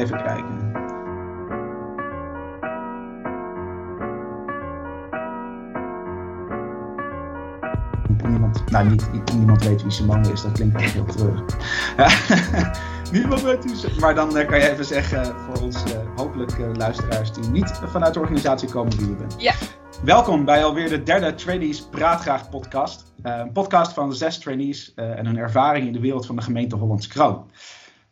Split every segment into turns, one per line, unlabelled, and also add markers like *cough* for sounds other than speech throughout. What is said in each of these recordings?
Even kijken. Niemand, nou, niet, niemand weet wie Simone is, dat klinkt echt heel terug. *laughs* niemand weet wie ze Maar dan uh, kan je even zeggen voor ons, uh, hopelijk uh, luisteraars die niet vanuit de organisatie komen, wie je bent.
Ja.
Welkom bij alweer de derde Trainees Praatgraag podcast. een podcast van zes trainees en hun ervaring in de wereld van de gemeente Hollands Kroon.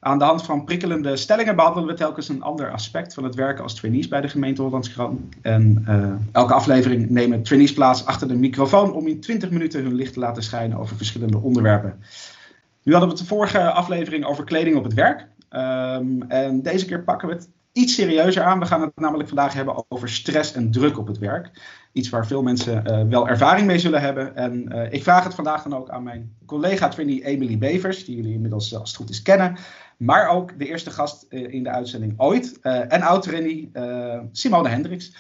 Aan de hand van prikkelende stellingen behandelen we telkens een ander aspect van het werken als trainees bij de gemeente Hollandskroon. En uh, elke aflevering nemen trainees plaats achter de microfoon om in 20 minuten hun licht te laten schijnen over verschillende onderwerpen. Nu hadden we de vorige aflevering over kleding op het werk. Um, en deze keer pakken we het iets serieuzer aan. We gaan het namelijk vandaag hebben over stress en druk op het werk. Iets waar veel mensen uh, wel ervaring mee zullen hebben. En uh, ik vraag het vandaag dan ook aan mijn collega trainee Emily Bevers, die jullie inmiddels als het goed is kennen. Maar ook de eerste gast uh, in de uitzending ooit. en oud-trainee Simone Hendricks.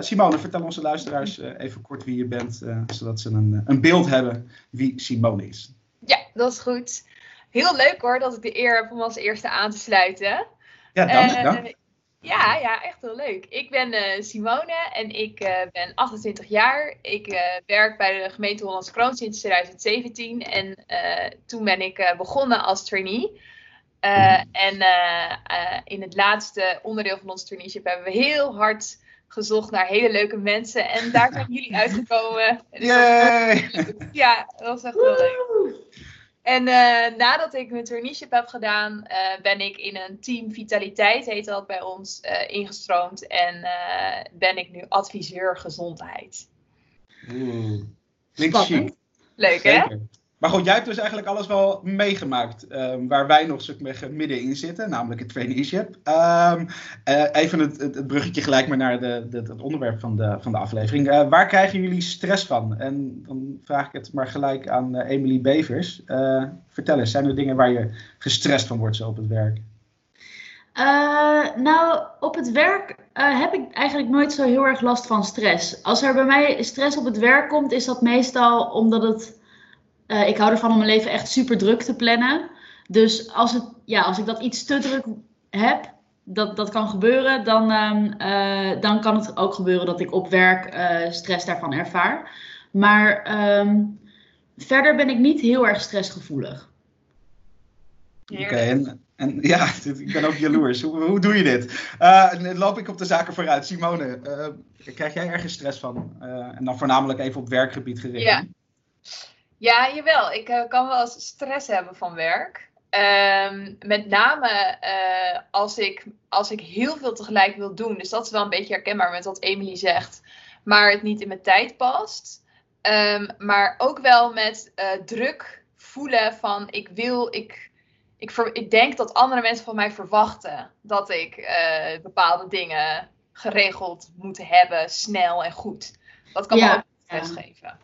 Simone, vertel onze luisteraars even kort wie je bent, zodat ze een, een beeld hebben wie Simone is.
Ja, dat is goed. Heel leuk hoor dat ik de eer heb om als eerste aan te sluiten.
Ja, dank. dank.
Ja, ja, echt heel leuk. Ik ben uh, Simone en ik uh, ben 28 jaar. Ik uh, werk bij de gemeente Hollands Kroon sinds 2017. En toen ben ik begonnen als trainee. en in het laatste onderdeel van ons traineeship hebben we heel hard gezocht naar hele leuke mensen. En daar zijn *laughs* jullie uitgekomen.
Yay!
Ja, dat was echt heel leuk. En uh, nadat ik mijn traineeship heb gedaan, uh, ben ik in een team Vitaliteit, heet dat bij ons, uh, ingestroomd. En ben ik nu adviseur gezondheid.
Klinkt chic.
Leuk
Zeker.
hè?
Maar goed, jij hebt dus eigenlijk alles wel meegemaakt um, waar wij nog middenin zitten, namelijk het traineeship. Um, even het, het, bruggetje gelijk maar naar de, de, het onderwerp van de, van de aflevering. Uh, waar krijgen jullie stress van? En dan vraag ik het maar gelijk aan uh, Emily Bevers. vertel eens, zijn er dingen waar je gestrest van wordt zo op het werk?
nou, op het werk heb ik eigenlijk nooit zo heel erg last van stress. Als er bij mij stress op het werk komt, is dat meestal omdat het uh, ik hou ervan om mijn leven echt super druk te plannen. Dus als, het, ja, als ik dat iets te druk heb, dat, dat kan gebeuren, dan, uh, dan kan het ook gebeuren dat ik op werk uh, stress daarvan ervaar. Maar um, verder ben ik niet heel erg stressgevoelig.
Oké, okay, en, en, ja, *laughs* ik ben ook jaloers. hoe, hoe doe je dit? Uh, loop ik op de zaken vooruit. Simone, krijg jij ergens stress van? en dan voornamelijk even op werkgebied gericht.
Ja. Ja, jawel. Ik uh, kan wel eens stress hebben van werk. Um, met name uh, als, ik, als ik heel veel tegelijk wil doen. Dus dat is wel een beetje herkenbaar met wat Emily zegt. Maar het niet in mijn tijd past. Um, maar ook wel met uh, druk voelen van ik wil, ik, ik, ver, ik denk dat andere mensen van mij verwachten dat ik bepaalde dingen geregeld moet hebben, snel en goed. Dat kan ja, me ook stress ja. geven.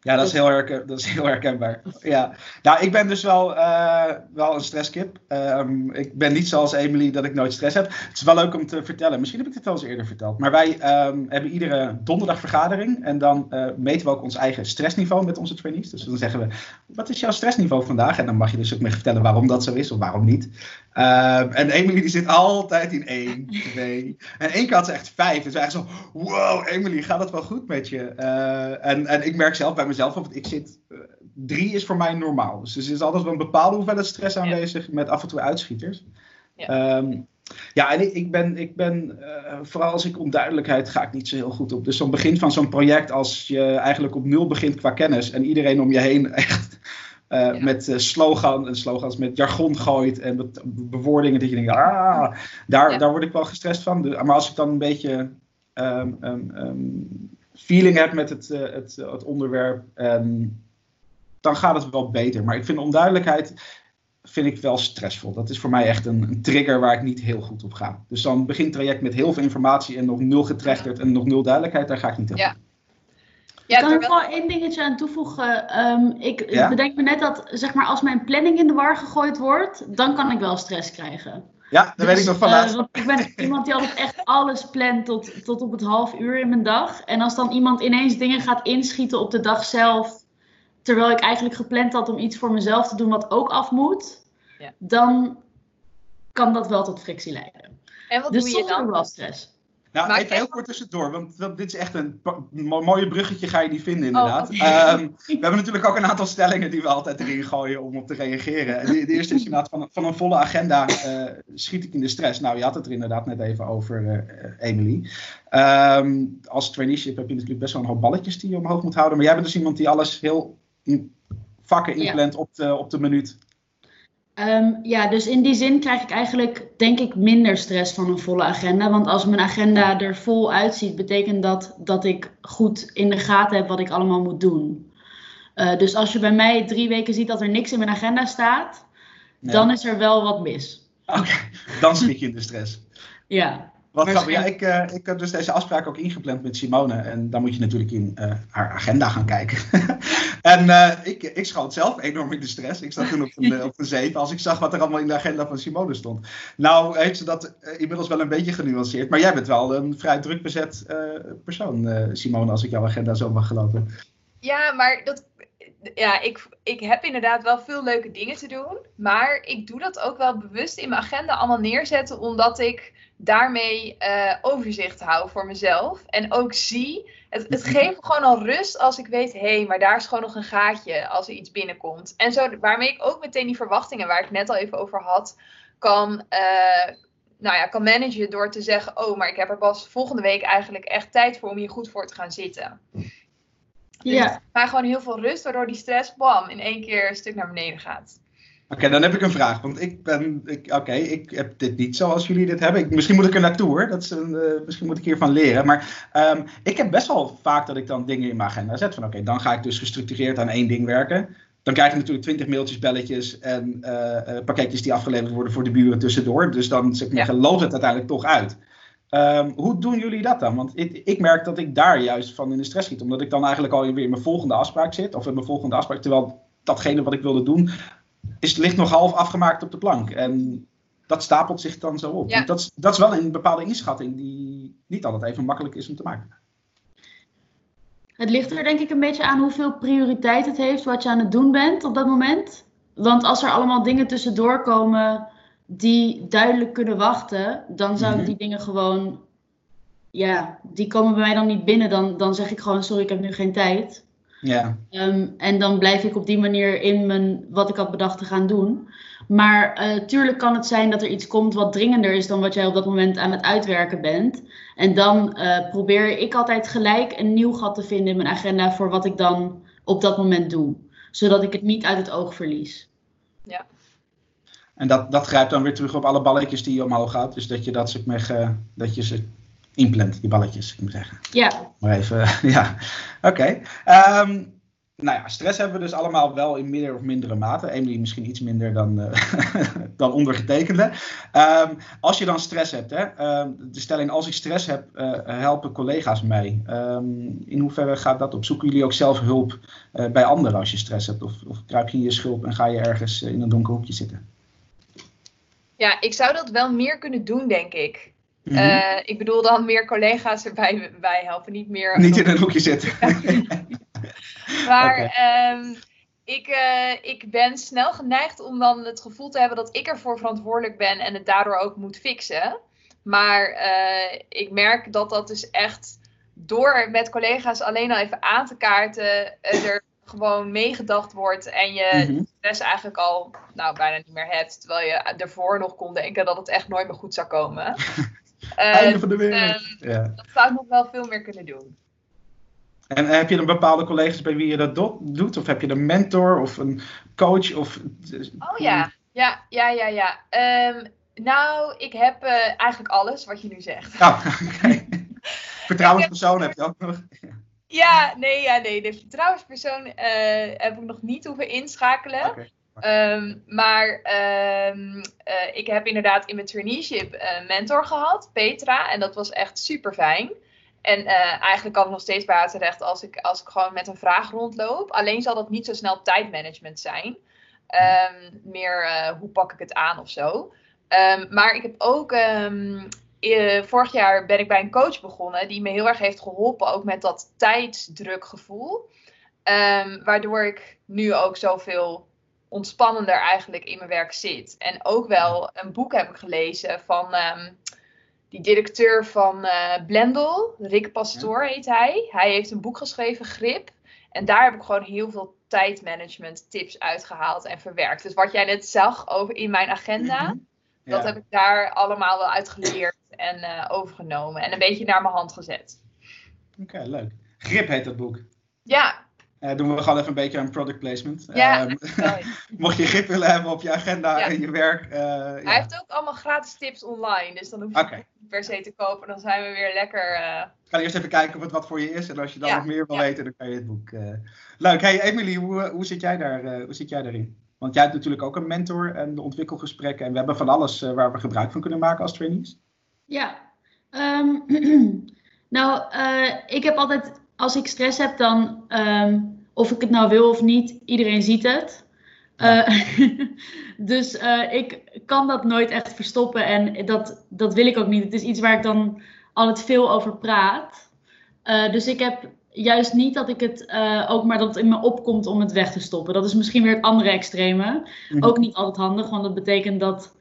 Ja, dat is heel, herken, dat is heel herkenbaar. Ja. Nou, ik ben dus wel, uh, wel een stresskip. Um, ik ben niet zoals Emily dat ik nooit stress heb. Het is wel leuk om te vertellen. Misschien heb ik dit wel eens eerder verteld. Maar wij um, hebben iedere donderdag vergadering. En dan uh, meten we ook ons eigen stressniveau met onze trainees. Dus dan zeggen we, wat is jouw stressniveau vandaag? En dan mag je dus ook mee vertellen waarom dat zo is of waarom niet. Um, en Emily die zit altijd in één, *laughs* twee. En één keer had ze echt vijf. Dus eigenlijk zo, wow, Emily, gaat het wel goed met je? Uh, en, en ik merk zelf bij mezelf, want ik zit, uh, drie is voor mij normaal. Dus er is altijd wel een bepaalde hoeveelheid stress aanwezig ja. met af en toe uitschieters. Ja, um, ja en ik, ik ben, ik ben uh, vooral als ik onduidelijkheid ga ik niet zo heel goed op. Dus zo'n begin van zo'n project, als je eigenlijk op nul begint qua kennis en iedereen om je heen echt uh, ja. met uh, slogan, slogans met jargon gooit en met bewoordingen dat je denkt, ah, daar, ja. daar word ik wel gestrest van. Maar als ik dan een beetje um, um, um, feeling heb met het, uh, het, het onderwerp, dan gaat het wel beter. Maar ik vind onduidelijkheid vind ik wel stressvol. Dat is voor mij echt een, een, trigger waar ik niet heel goed op ga. Dus dan begint traject met heel veel informatie en nog nul getrechterd en nog nul duidelijkheid, daar ga ik niet op.
Ja.
Ja, kan ik wel één dingetje aan toevoegen? Um, ik, ja? ik bedenk me net dat zeg maar, als mijn planning in de war gegooid wordt, dan kan ik wel stress krijgen.
Ja, dat dus, weet ik nog van laatst.
Uh, ik ben *laughs* iemand die altijd echt alles plant tot, tot op het half uur in mijn dag. En als dan iemand ineens dingen gaat inschieten op de dag zelf, terwijl ik eigenlijk gepland had om iets voor mezelf te doen wat ook af moet, ja. dan kan dat wel tot frictie leiden.
En wat
dus
doe je
soms
dan?
ook wel stress.
Nou,
Maar
even heel kort tussendoor, want dit is echt een mooie bruggetje ga je niet vinden inderdaad.
Oh, oké.
Ehm, we hebben natuurlijk ook een aantal stellingen die we altijd erin gooien om op te reageren. En de, de eerste is inderdaad van, van een volle agenda eh, schiet ik in de stress. Nou, je had het er inderdaad net even over, eh, Emily. Ehm, als traineeship heb je natuurlijk best wel een hoop balletjes die je omhoog moet houden. Maar jij bent dus iemand die alles heel in vakken
Ja.
inplant op, de, op de minuut.
Ehm, ja, dus in die zin krijg ik eigenlijk, denk ik, minder stress van een volle agenda. Want als mijn agenda er vol uitziet, betekent dat dat ik goed in de gaten heb wat ik allemaal moet doen. Eh, dus als je bij mij drie weken ziet dat er niks in mijn agenda staat, dan is er wel wat mis.
Oké, dan schiet je in de stress.
Ja,
Wat grappig. Ja, ik, eh, ik heb dus deze afspraak ook ingepland met Simone. En dan moet je natuurlijk in eh, haar agenda gaan kijken. *laughs* en eh, ik, ik schoot zelf enorm in de stress. Ik zat toen op een, eh, op een *laughs* 7 als ik zag wat er allemaal in de agenda van Simone stond. Nou heeft ze dat eh, inmiddels wel een beetje genuanceerd. Maar jij bent wel een vrij druk bezet persoon, Simone, als ik jouw agenda zo mag geloven.
Ja, maar dat, ja, ik, ik heb inderdaad wel veel leuke dingen te doen. Maar ik doe dat ook wel bewust in mijn agenda allemaal neerzetten. Omdat ik daarmee eh, overzicht hou voor mezelf. En ook zie, het, het geeft me gewoon al rust als ik weet... hé, hey, maar daar is gewoon nog een gaatje als er iets binnenkomt. En zo, waarmee ik ook meteen die verwachtingen waar ik het net al even over had... kan, eh, nou ja, kan managen door te zeggen... oh, maar ik heb er pas volgende week eigenlijk echt tijd voor om hier goed voor te gaan zitten. Dus
ja.
geeft mij gewoon heel veel rust, waardoor die stress, bam, in één keer een stuk naar beneden gaat.
Oké, dan heb ik een vraag. Want ik ben. Ik, Oké, ik heb dit niet zoals jullie dit hebben. Ik, misschien moet ik er naartoe hoor. Dat is een, eh, misschien moet ik hiervan leren. Maar ehm, ik heb best wel vaak dat ik dan dingen in mijn agenda zet. Van oké, dan ga ik dus gestructureerd aan één ding werken. Dan krijg je natuurlijk twintig mailtjes, belletjes en eh, pakketjes die afgeleverd worden voor de buren tussendoor. Dus dan zeg maar,
Ja.
loopt het uiteindelijk toch uit. Ehm, hoe doen jullie dat dan? Want ik, ik merk dat ik daar juist van in de stress schiet. Omdat ik dan eigenlijk al weer in mijn volgende afspraak zit. Of in mijn volgende afspraak. Terwijl datgene wat ik wilde doen, is, ligt nog half afgemaakt op de plank. En dat stapelt zich dan zo op.
Ja.
Dat, is, dat is wel een bepaalde inschatting die niet altijd even makkelijk is om te maken.
Het ligt er denk ik een beetje aan hoeveel prioriteit het heeft wat je aan het doen bent op dat moment. Want als er allemaal dingen tussendoor komen die duidelijk kunnen wachten, dan zou
Mhm.
ik die dingen gewoon, ja, die komen bij mij dan niet binnen. Dan, dan zeg ik gewoon, sorry, ik heb nu geen tijd.
Ja,
Ehm, en dan blijf ik op die manier in mijn, wat ik had bedacht te gaan doen. Maar eh, tuurlijk kan het zijn dat er iets komt wat dringender is dan wat jij op dat moment aan het uitwerken bent. En dan eh, probeer ik altijd gelijk een nieuw gat te vinden in mijn agenda voor wat ik dan op dat moment doe. Zodat ik het niet uit het oog verlies.
en dat, dat grijpt dan weer terug op alle balletjes die je omhoog gaat. Dus dat je, dat, zeg maar, eh, dat je ze inplant, die balletjes, ik moet zeggen.
Ja,
Maar even, *laughs* ja. Oké. Ehm, nou ja, stress hebben we dus allemaal wel in meer of mindere mate. Emily misschien iets minder dan, eh, *laughs* dan ondergetekende. Ehm, als je dan stress hebt, hè, ehm, de stelling als ik stress heb, eh, helpen collega's mij. In hoeverre gaat dat op? Zoeken jullie ook zelf hulp eh, bij anderen als je stress hebt? Of, of kruip je in je schulp en ga je ergens in een donker hoekje zitten?
Ja, ik zou dat wel meer kunnen doen, denk ik.
Mhm.
Eh, ik bedoel dan meer collega's erbij bij helpen, niet meer.
Niet in een hoekje zitten. *laughs*
Maar ehm, ik, eh, ik ben snel geneigd om dan het gevoel te hebben dat ik ervoor verantwoordelijk ben en het daardoor ook moet fixen. Maar eh, ik merk dat dat dus echt door met collega's alleen al even aan te kaarten, er gewoon meegedacht wordt en je
Mhm.
stress eigenlijk al nou, bijna niet meer hebt. Terwijl je ervoor nog kon denken dat het echt nooit meer goed zou komen. *laughs* Eh,
Einde van de wereld. ja.
dat zou ik nog wel veel meer kunnen doen.
En heb je dan bepaalde collega's bij wie je dat do- doet? Of heb je een mentor of een coach? Of...
Oh ja, ja, ja, ja, ja. Ehm, nou, ik heb eh, eigenlijk alles wat je nu zegt.
Oh. *laughs* Vertrouwenspersoon heb je ook nog.
Ja, nee, ja, nee. De vertrouwenspersoon eh, heb ik nog niet hoeven inschakelen.
Oké.
Ehm, maar ehm, eh, ik heb inderdaad in mijn traineeship een mentor gehad, Petra. En dat was echt super fijn. En eh, eigenlijk kan ik nog steeds bij terecht als ik, als ik gewoon met een vraag rondloop. Alleen zal dat niet zo snel tijdmanagement zijn. Ehm, meer eh, hoe pak ik het aan of zo. Maar ik heb ook. eh, vorig jaar ben ik bij een coach begonnen die me heel erg heeft geholpen, ook met dat tijdsdrukgevoel. Ehm, waardoor ik nu ook zoveel ontspannender eigenlijk in mijn werk zit. En ook wel een boek heb ik gelezen van ehm, die directeur van uh, Blendel, Rick Pastoor heet hij. Hij heeft een boek geschreven, Grip. En daar heb ik gewoon heel veel tijdmanagement tips uitgehaald en verwerkt. Dus wat jij net zag over in mijn agenda, mhm. dat heb ik daar allemaal wel uit geleerd en uh, overgenomen. En een beetje naar mijn hand gezet.
Oké, leuk. Grip heet dat boek.
Ja,
uh, doen we gewoon even een beetje een product placement.
Ja,
um, *laughs* mocht je grip willen hebben op je agenda en je werk. Uh,
Hij ja. heeft ook allemaal gratis tips online. Dus dan hoef je okay. niet per se te kopen. Dan zijn we weer lekker. Uh...
Ik ga eerst even kijken of het wat voor je is. En als je dan nog meer wil weten, dan kan je het boek. Leuk. Hey Emily, hoe, hoe, zit jij daar, hoe zit jij daarin? Want jij hebt natuurlijk ook een mentor en de ontwikkelgesprekken. En we hebben van alles waar we gebruik van kunnen maken als trainees.
Ja. Um, *clears throat* nou, ik heb altijd als ik stress heb, dan um, of ik het nou wil of niet, iedereen ziet het. Uh, *laughs* dus uh, ik kan dat nooit echt verstoppen en dat, dat wil ik ook niet. Het is iets waar ik dan altijd veel over praat. Uh, dus ik heb juist niet dat ik het ook maar dat het in me opkomt om het weg te stoppen. Dat is misschien weer het andere extreme. Mm Ook niet altijd handig, want dat betekent dat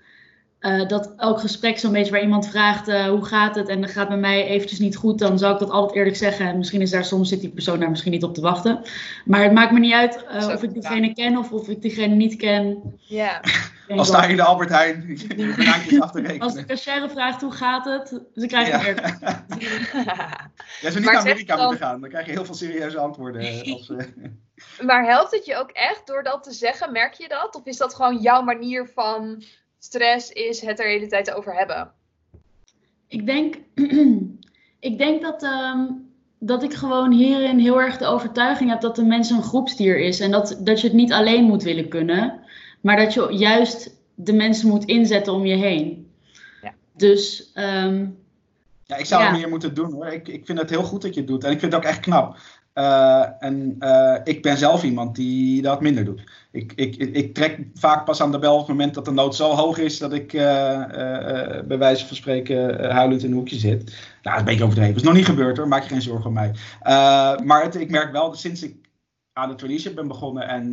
uh, dat elk gesprek zo'n beetje waar iemand vraagt uh, hoe gaat het en dan gaat bij mij eventjes niet goed, dan zou ik dat altijd eerlijk zeggen. En misschien is daar soms zit die persoon daar misschien niet op te wachten. Maar het maakt me niet uit uh, of ik diegene ken of of ik diegene niet ken.
Ja. *laughs*
Als sta je de Albert Heijn. *laughs*
Als de cashier vraagt hoe gaat het, dan krijg je ja. eerlijk. *laughs*
ja, zo niet naar Amerika dan... moeten gaan, dan krijg je heel veel serieuze antwoorden. Als,
maar helpt het je ook echt door dat te zeggen? Merk je dat? Of is dat gewoon jouw manier van stress is het er de hele tijd over hebben?
Ik denk, *clears throat* ik denk dat, um, dat ik gewoon hierin heel erg de overtuiging heb dat de mens een groepsdier is. En dat, dat je het niet alleen moet willen kunnen, maar dat je juist de mensen moet inzetten om je heen. Ja. Dus. Um,
ja, ik zou ja. het meer moeten doen hoor. Ik, ik vind het heel goed dat je het doet. En ik vind het ook echt knap. Uh, en uh, ik ben zelf iemand die dat minder doet. Ik, ik, ik trek vaak pas aan de bel op het moment dat de nood zo hoog is dat ik uh, bij wijze van spreken huilend in een hoekje zit. Nou, dat is een beetje overdreven. Dat is nog niet gebeurd hoor, maak je geen zorgen om mij. maar het, ik merk wel dat sinds ik aan de traineeship ben begonnen en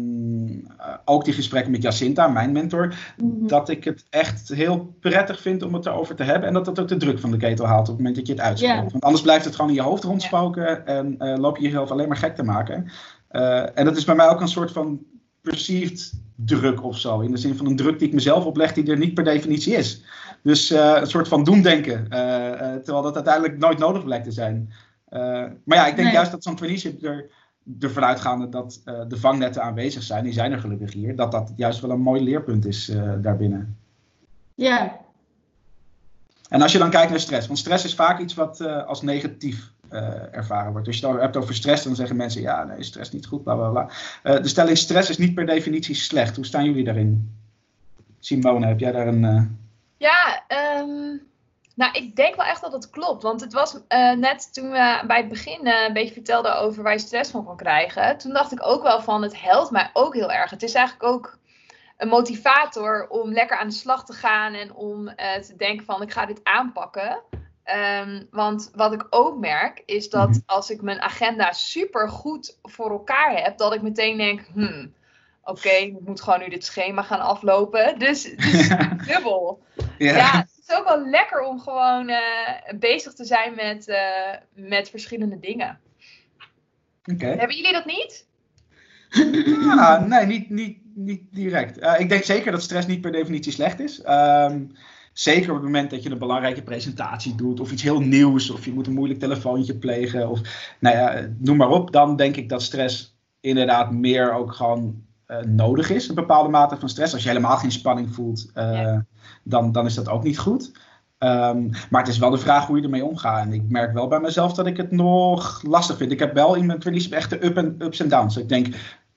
uh, ook die gesprekken met Jacinta, mijn mentor, mm-hmm. dat ik het echt heel prettig vind om het erover te hebben en dat dat ook de druk van de ketel haalt op het moment dat je het uitspreekt. Yeah. Want anders blijft het gewoon in je hoofd rondspoken yeah. en uh, loop je jezelf alleen maar gek te maken. Uh, en dat is bij mij ook een soort van perceived druk of zo, in de zin van een druk die ik mezelf opleg die er niet per definitie is. Dus een soort van doemdenken, terwijl dat uiteindelijk nooit nodig blijkt te zijn. maar ja, ik denk nee. juist dat zo'n traineeship er ervan uitgaande dat uh, de vangnetten aanwezig zijn, die zijn er gelukkig hier, dat dat juist wel een mooi leerpunt is uh, daarbinnen.
Ja.
En als je dan kijkt naar stress, want stress is vaak iets wat uh, als negatief ervaren wordt. Als je het hebt over stress, dan zeggen mensen, ja, nee, stress niet goed, bla bla bla. de stelling stress is niet per definitie slecht. Hoe staan jullie daarin? Simone, heb jij daar een...
Ja, um nou, ik denk wel echt dat het klopt. Want het was uh, net toen we bij het begin uh, een beetje vertelden over waar je stress van kan krijgen. Toen dacht ik ook wel van het helpt mij ook heel erg. Het is eigenlijk ook een motivator om lekker aan de slag te gaan en om uh, te denken van ik ga dit aanpakken. Um, want wat ik ook merk is dat mhm. als ik mijn agenda super goed voor elkaar heb, dat ik meteen denk, hmm, oké, okay, ik moet gewoon nu dit schema gaan aflopen. Dus, dus *laughs* dubbel. Ja. ja is ook wel lekker om gewoon uh, bezig te zijn met, uh, met verschillende dingen.
Okay.
Hebben jullie dat niet?
Ja, nee, niet, niet, niet direct. Uh, ik denk zeker dat stress niet per definitie slecht is. Um, zeker op het moment dat je een belangrijke presentatie doet, of iets heel nieuws, of je moet een moeilijk telefoontje plegen, of nou ja, noem maar op. Dan denk ik dat stress inderdaad meer ook gewoon uh, nodig is. Een bepaalde mate van stress. Als je helemaal geen spanning voelt, uh, ja dan, dan is dat ook niet goed. Um, maar het is wel de vraag hoe je ermee omgaat. En ik merk wel bij mezelf dat ik het nog lastig vind. Ik heb wel in mijn release echt de up en, ups en downs. Ik denk,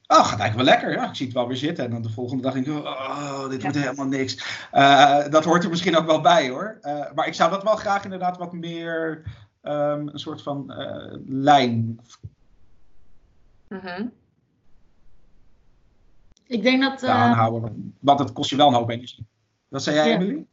oh, gaat eigenlijk wel lekker. Ja, ik zie het wel weer zitten. En dan de volgende dag denk ik, oh, dit wordt helemaal niks. Uh, dat hoort er misschien ook wel bij hoor. Uh, maar ik zou dat wel graag inderdaad wat meer um, een soort van uh, lijn.
Mm -hmm. Ik denk dat.
Aanhouden, want het kost je wel een hoop energie. Wat zei jij, ja. Emily?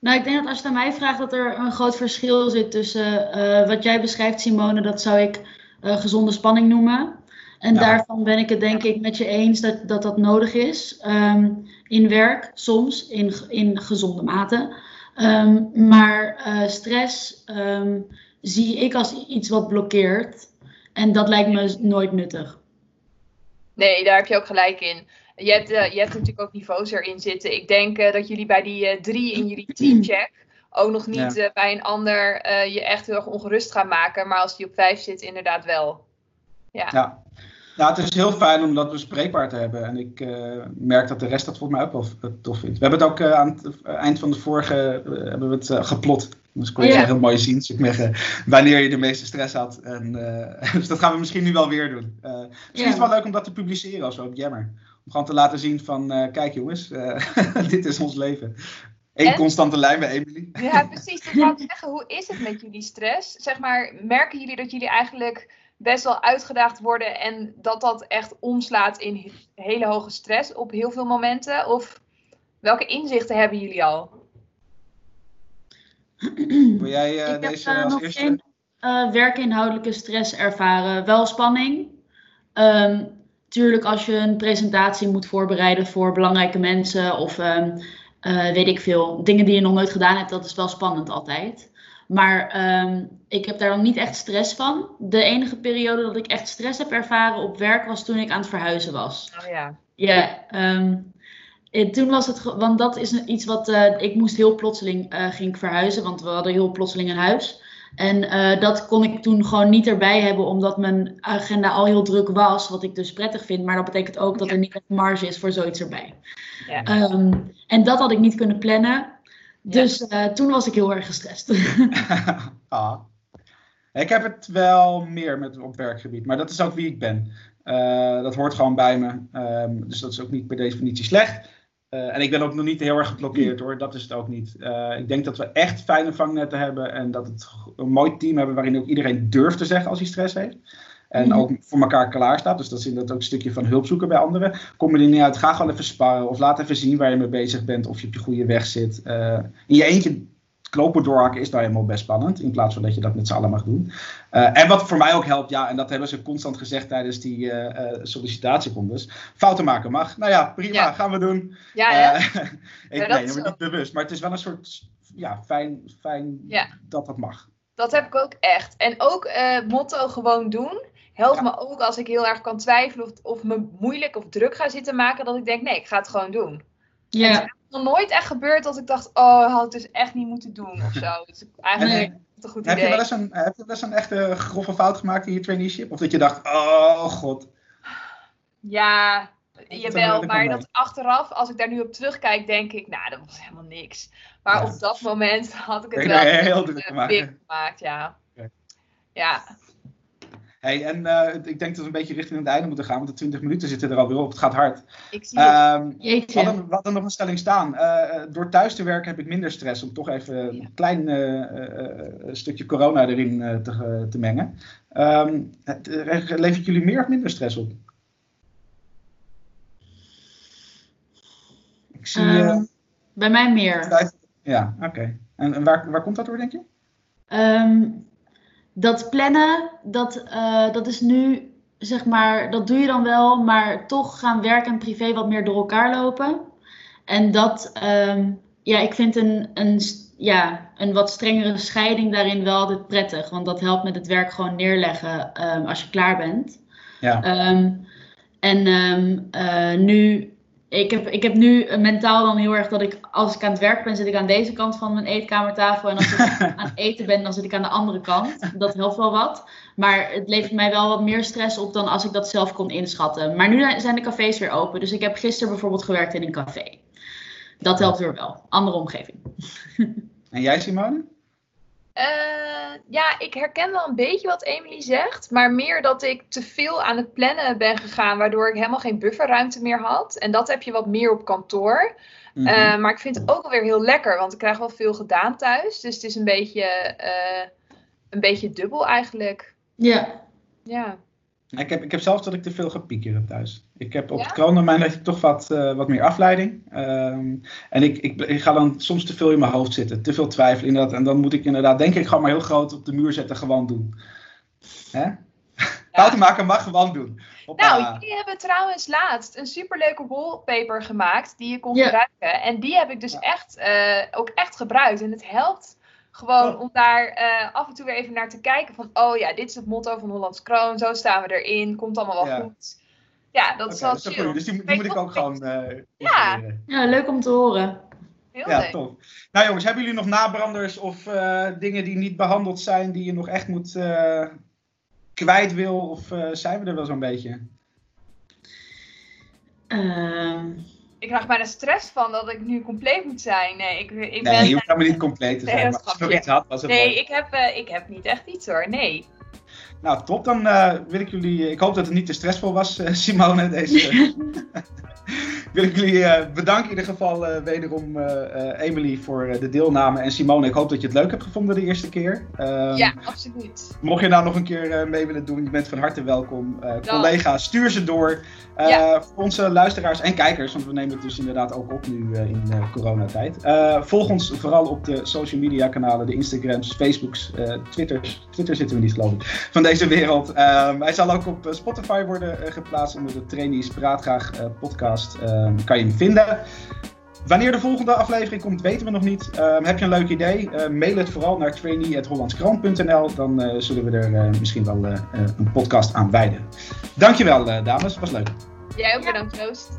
Nou, ik denk dat als je aan mij vraagt dat er een groot verschil zit tussen uh, wat jij beschrijft, Simone, dat zou ik uh, gezonde spanning noemen. En
Ja.
daarvan ben ik het denk ik met je eens dat dat, dat nodig is. ehm, in werk, soms, in, in gezonde mate. Ehm, maar eh, stress ehm, zie ik als iets wat blokkeert. En dat lijkt me nooit nuttig.
Nee, daar heb je ook gelijk in. Je hebt, eh, je hebt natuurlijk ook niveaus erin zitten. Ik denk eh, dat jullie bij die eh, drie in jullie teamcheck ook nog niet
Ja.
bij een ander je echt heel erg ongerust gaan maken. Maar als die op vijf zit, inderdaad wel. Ja.
Ja. Nou, het is heel fijn om dat bespreekbaar te hebben. En ik merk dat de rest dat volgens mij ook wel tof vindt. We hebben het ook aan het eind van de vorige hebben we het geplot. Dus kon je het heel mooi zien. Dus ik merk, wanneer je de meeste stress had. En, *laughs* dus dat gaan we misschien nu wel weer doen. Misschien is het wel leuk om dat te publiceren als we op Jammer. Om gewoon te laten zien van, eh, kijk jongens, eh, *laughs* dit is ons leven. Eén
En-
constante lijn bij Emily.
Ja, precies. Dat wou ik zeggen. Hoe is het met jullie stress? Zeg maar, merken jullie dat jullie eigenlijk best wel uitgedaagd worden en dat dat echt omslaat in he- hele hoge stress op heel veel momenten? Of welke inzichten hebben jullie al?
Wil jij eh,
ik heb
deze
eh,
als
nog
eerste?
geen werkinhoudelijke stress ervaren. Wel spanning. Ehm, tuurlijk, als je een presentatie moet voorbereiden voor belangrijke mensen of ehm, eh, weet ik veel, dingen die je nog nooit gedaan hebt, dat is wel spannend altijd. Maar ehm, ik heb daar dan niet echt stress van. De enige periode dat ik echt stress heb ervaren op werk was toen ik aan het verhuizen was.
Oh ja.
Ja, eh, toen was het, want dat is iets wat, eh, ik moest heel plotseling, eh, ging ik verhuizen, want we hadden heel plotseling een huis. En eh, dat kon ik toen gewoon niet erbij hebben, omdat mijn agenda al heel druk was, wat ik dus prettig vind. Maar dat betekent ook dat er niet echt marge is voor zoiets erbij.
Ja.
Ehm, en dat had ik niet kunnen plannen. Dus eh, toen was ik heel erg gestrest. *laughs* *laughs*
ah. Ik heb het wel meer met, op werkgebied, maar dat is ook wie ik ben. Eh, dat hoort gewoon bij me. Ehm, dus dat is ook niet per definitie slecht. Eh, en ik ben ook nog niet heel erg geblokkeerd hoor, dat is het ook niet. Eh, ik denk dat we echt fijne vangnetten hebben en dat het een mooi team hebben waarin ook iedereen durft te zeggen als hij stress heeft. En
Mhm.
ook voor elkaar klaar staat. Dus dat is inderdaad ook een stukje van hulp zoeken bij anderen. Kom er niet uit, ga gewoon even sparren. Of laat even zien waar je mee bezig bent. Of je op je goede weg zit. Eh, in je eentje knopen doorhakken is nou helemaal best spannend. In plaats van dat je dat met z'n allen mag doen. Eh, en wat voor mij ook helpt, ja, en dat hebben ze constant gezegd tijdens die sollicitatierondes. Fouten maken mag. Nou ja, prima,
Ja.
gaan we doen.
Ja, hè?
Eh, *laughs* ik,
Ja, dat
nee, niet bewust. Maar het is wel een soort, ja, fijn, fijn
Ja.
dat dat mag.
Dat heb ik ook echt. En ook motto gewoon doen. Helpt
Ja.
me ook als ik heel erg kan twijfelen of, of me moeilijk of druk ga zitten maken. Dat ik denk, nee, ik ga het gewoon doen.
Ja.
Het is nog nooit echt gebeurd dat ik dacht, oh, had het dus echt niet moeten doen of zo. *laughs* Dus eigenlijk een goed
Heb je,
idee.
wel eens een, heb je wel eens een echte grove fout gemaakt in je traineeship? Of dat je dacht, oh god.
Ja, jawel.
ik
Maar dat achteraf, als ik daar nu op terugkijk, denk ik, nou, dat was helemaal niks. Maar
Ja.
op dat moment had ik het
Ben
wel
heel druk
eh,
gemaakt.
big gemaakt, ja. Ja,
Hey, en eh, ik denk dat we een beetje richting het einde moeten gaan, want de 20 minuten zitten er alweer op. Het gaat hard.
ik zie het.
Ehm, we,
Jeetje.
hadden, we hadden nog een stelling staan. Eh, door thuis te werken heb ik minder stress. Om toch even een klein eh, eh, eh, stukje corona erin eh, te, te mengen. Het, eh, levert jullie meer of minder stress op? Ik zie. eh,
Ehm, bij mij meer.
ja, oké. En, en waar, waar komt dat door, denk je?
Dat plannen, dat, eh, dat is nu, zeg maar, dat doe je dan wel, maar toch gaan werk en privé wat meer door elkaar lopen. En dat, ehm, ja, ik vind een, een, ja, een wat strengere scheiding daarin wel altijd prettig, want dat helpt met het werk gewoon neerleggen ehm, als je klaar bent.
Ja.
Ehm, en eh, nu, ik heb, ik heb nu eh, mentaal dan heel erg dat ik, als ik aan het werk ben, zit ik aan deze kant van mijn eetkamertafel. En als ik *laughs* aan het eten ben, dan zit ik aan de andere kant. Dat helpt wel wat. Maar het levert mij wel wat meer stress op dan als ik dat zelf kon inschatten. Maar nu zijn de cafés weer open. Dus ik heb gisteren bijvoorbeeld gewerkt in een café. Dat helpt weer wel. Andere omgeving. *laughs*
En jij, Simone?
Eh, ja, ik herken wel een beetje wat Emily zegt. Maar meer dat ik te veel aan het plannen ben gegaan. Waardoor ik helemaal geen bufferruimte meer had. En dat heb je wat meer op kantoor.
Mhm.
Eh, maar ik vind het ook alweer heel lekker. Want ik krijg wel veel gedaan thuis. Dus het is een beetje, eh, een beetje dubbel eigenlijk.
Ja.
Ja.
Ik heb, ik heb zelfs dat ik te veel ga piekeren thuis. Ik heb op
Ja?
het kroondomein heb ik toch wat, eh, wat meer afleiding. Ehm, en ik, ik, ik ga dan soms te veel in mijn hoofd zitten. Te veel twijfelen inderdaad. En dan moet ik inderdaad, denk ik, gewoon maar heel groot op de muur zetten. Gewoon doen. Hè? Fouten maken mag gewoon doen. Hoppa.
Nou, jullie hebben trouwens laatst een superleuke wallpaper gemaakt die je kon
Ja.
gebruiken. En die heb ik dus
Ja.
echt, eh, ook echt gebruikt. En het helpt gewoon
Oh.
om daar eh, af en toe weer even naar te kijken. Van, oh ja, dit is het motto van Hollands Kroon. Zo staan we erin. Komt allemaal wel
Ja.
goed. Ja, dat is wel
dat is wel
chill.
goed. Dus die, moet ik ook gewoon eh
Ja.
Ja, leuk om te horen.
Heel
Ja,
leuk.
tof. Nou jongens, hebben jullie nog nabranders of eh, dingen die niet behandeld zijn, die je nog echt moet eh, kwijt wil? Of eh, zijn we er wel zo'n beetje?
Ehm,
Ik krijg bijna stress van dat ik nu compleet moet zijn. Nee, ik, ik
Nee,
ben...
je hoeft helemaal niet compleet te
Nee,
zijn.
dat
maar als je nog
grapje.
iets had, was het
Nee,
leuk.
ik heb, eh, ik heb niet echt iets hoor. Nee.
Nou, top. Dan eh, wil ik jullie... Ik hoop dat het niet te stressvol was, eh, Simone, deze... *laughs* *laughs* wil ik jullie eh, bedanken in ieder geval eh, wederom eh, eh, Emily voor eh, de deelname. En Simone, ik hoop dat je het leuk hebt gevonden de eerste keer. Ehm,
ja, absoluut.
Mocht je nou nog een keer eh, mee willen doen, je bent van harte welkom. Eh
Dan.
collega, stuur ze door. Eh,
Ja.
Voor onze luisteraars en kijkers, want we nemen het dus inderdaad ook op nu eh, in eh, coronatijd. Eh, volg ons vooral op de social media kanalen, de Instagrams, Facebooks, eh, Twitters. Twitter zitten we niet geloof ik, van deze wereld. Ehm, hij zal ook op eh, Spotify worden eh, geplaatst onder de Trainees Praat Graag eh, podcast. Ehm, kan je hem vinden. Wanneer de volgende aflevering komt, weten we nog niet. Ehm, heb je een leuk idee? Eh, mail het vooral naar trainee.hollandskrant.nl. Dan eh, zullen we er misschien wel een podcast aan wijden. Dankjewel, eh, dames. Was leuk.
Jij ook bedankt, Joost.